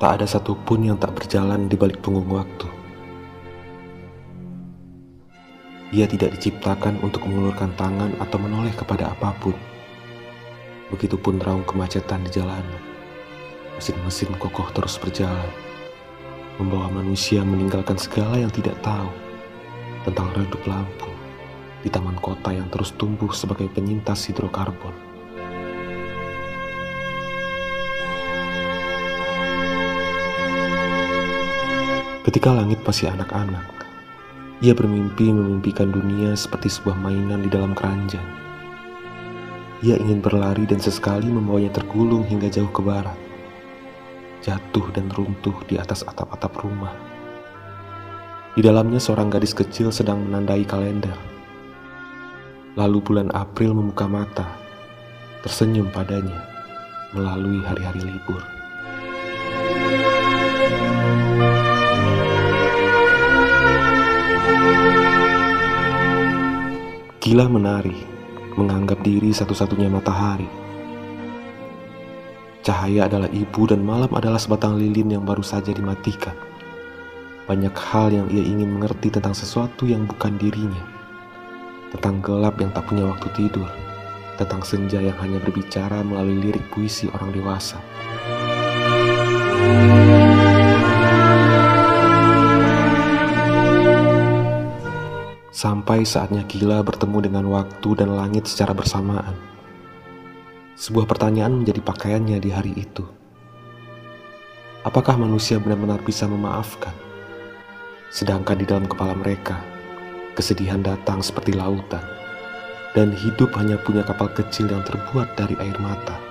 Tak ada satupun yang tak berjalan di balik punggung waktu. Ia tidak diciptakan untuk mengulurkan tangan atau menoleh kepada apa pun. Begitupun raung kemacetan di jalanan. Mesin-mesin kokoh terus berjalan, membawa manusia meninggalkan segala yang tidak tahu tentang redup lampu di taman kota yang terus tumbuh sebagai penyintas hidrokarbon. Ketika langit masih anak-anak, ia bermimpi memimpikan dunia seperti sebuah mainan di dalam keranjang. Ia ingin berlari dan sesekali membawanya tergulung hingga jauh ke barat, jatuh dan runtuh di atas atap-atap rumah. Di dalamnya seorang gadis kecil sedang menandai kalender. Lalu bulan April membuka mata, tersenyum padanya melalui hari-hari libur. Gila menari, menganggap diri satu-satunya matahari. Cahaya adalah ibu dan malam adalah sebatang lilin yang baru saja dimatikan. Banyak hal yang ia ingin mengerti tentang sesuatu yang bukan dirinya. Tentang gelap yang tak punya waktu tidur. Tentang senja yang hanya berbicara melalui lirik puisi orang dewasa. Sampai saatnya gila bertemu dengan waktu dan langit secara bersamaan. Sebuah pertanyaan menjadi pakaiannya di hari itu. Apakah manusia benar-benar bisa memaafkan? Sedangkan di dalam kepala mereka, kesedihan datang seperti lautan, dan hidup hanya punya kapal kecil yang terbuat dari air mata.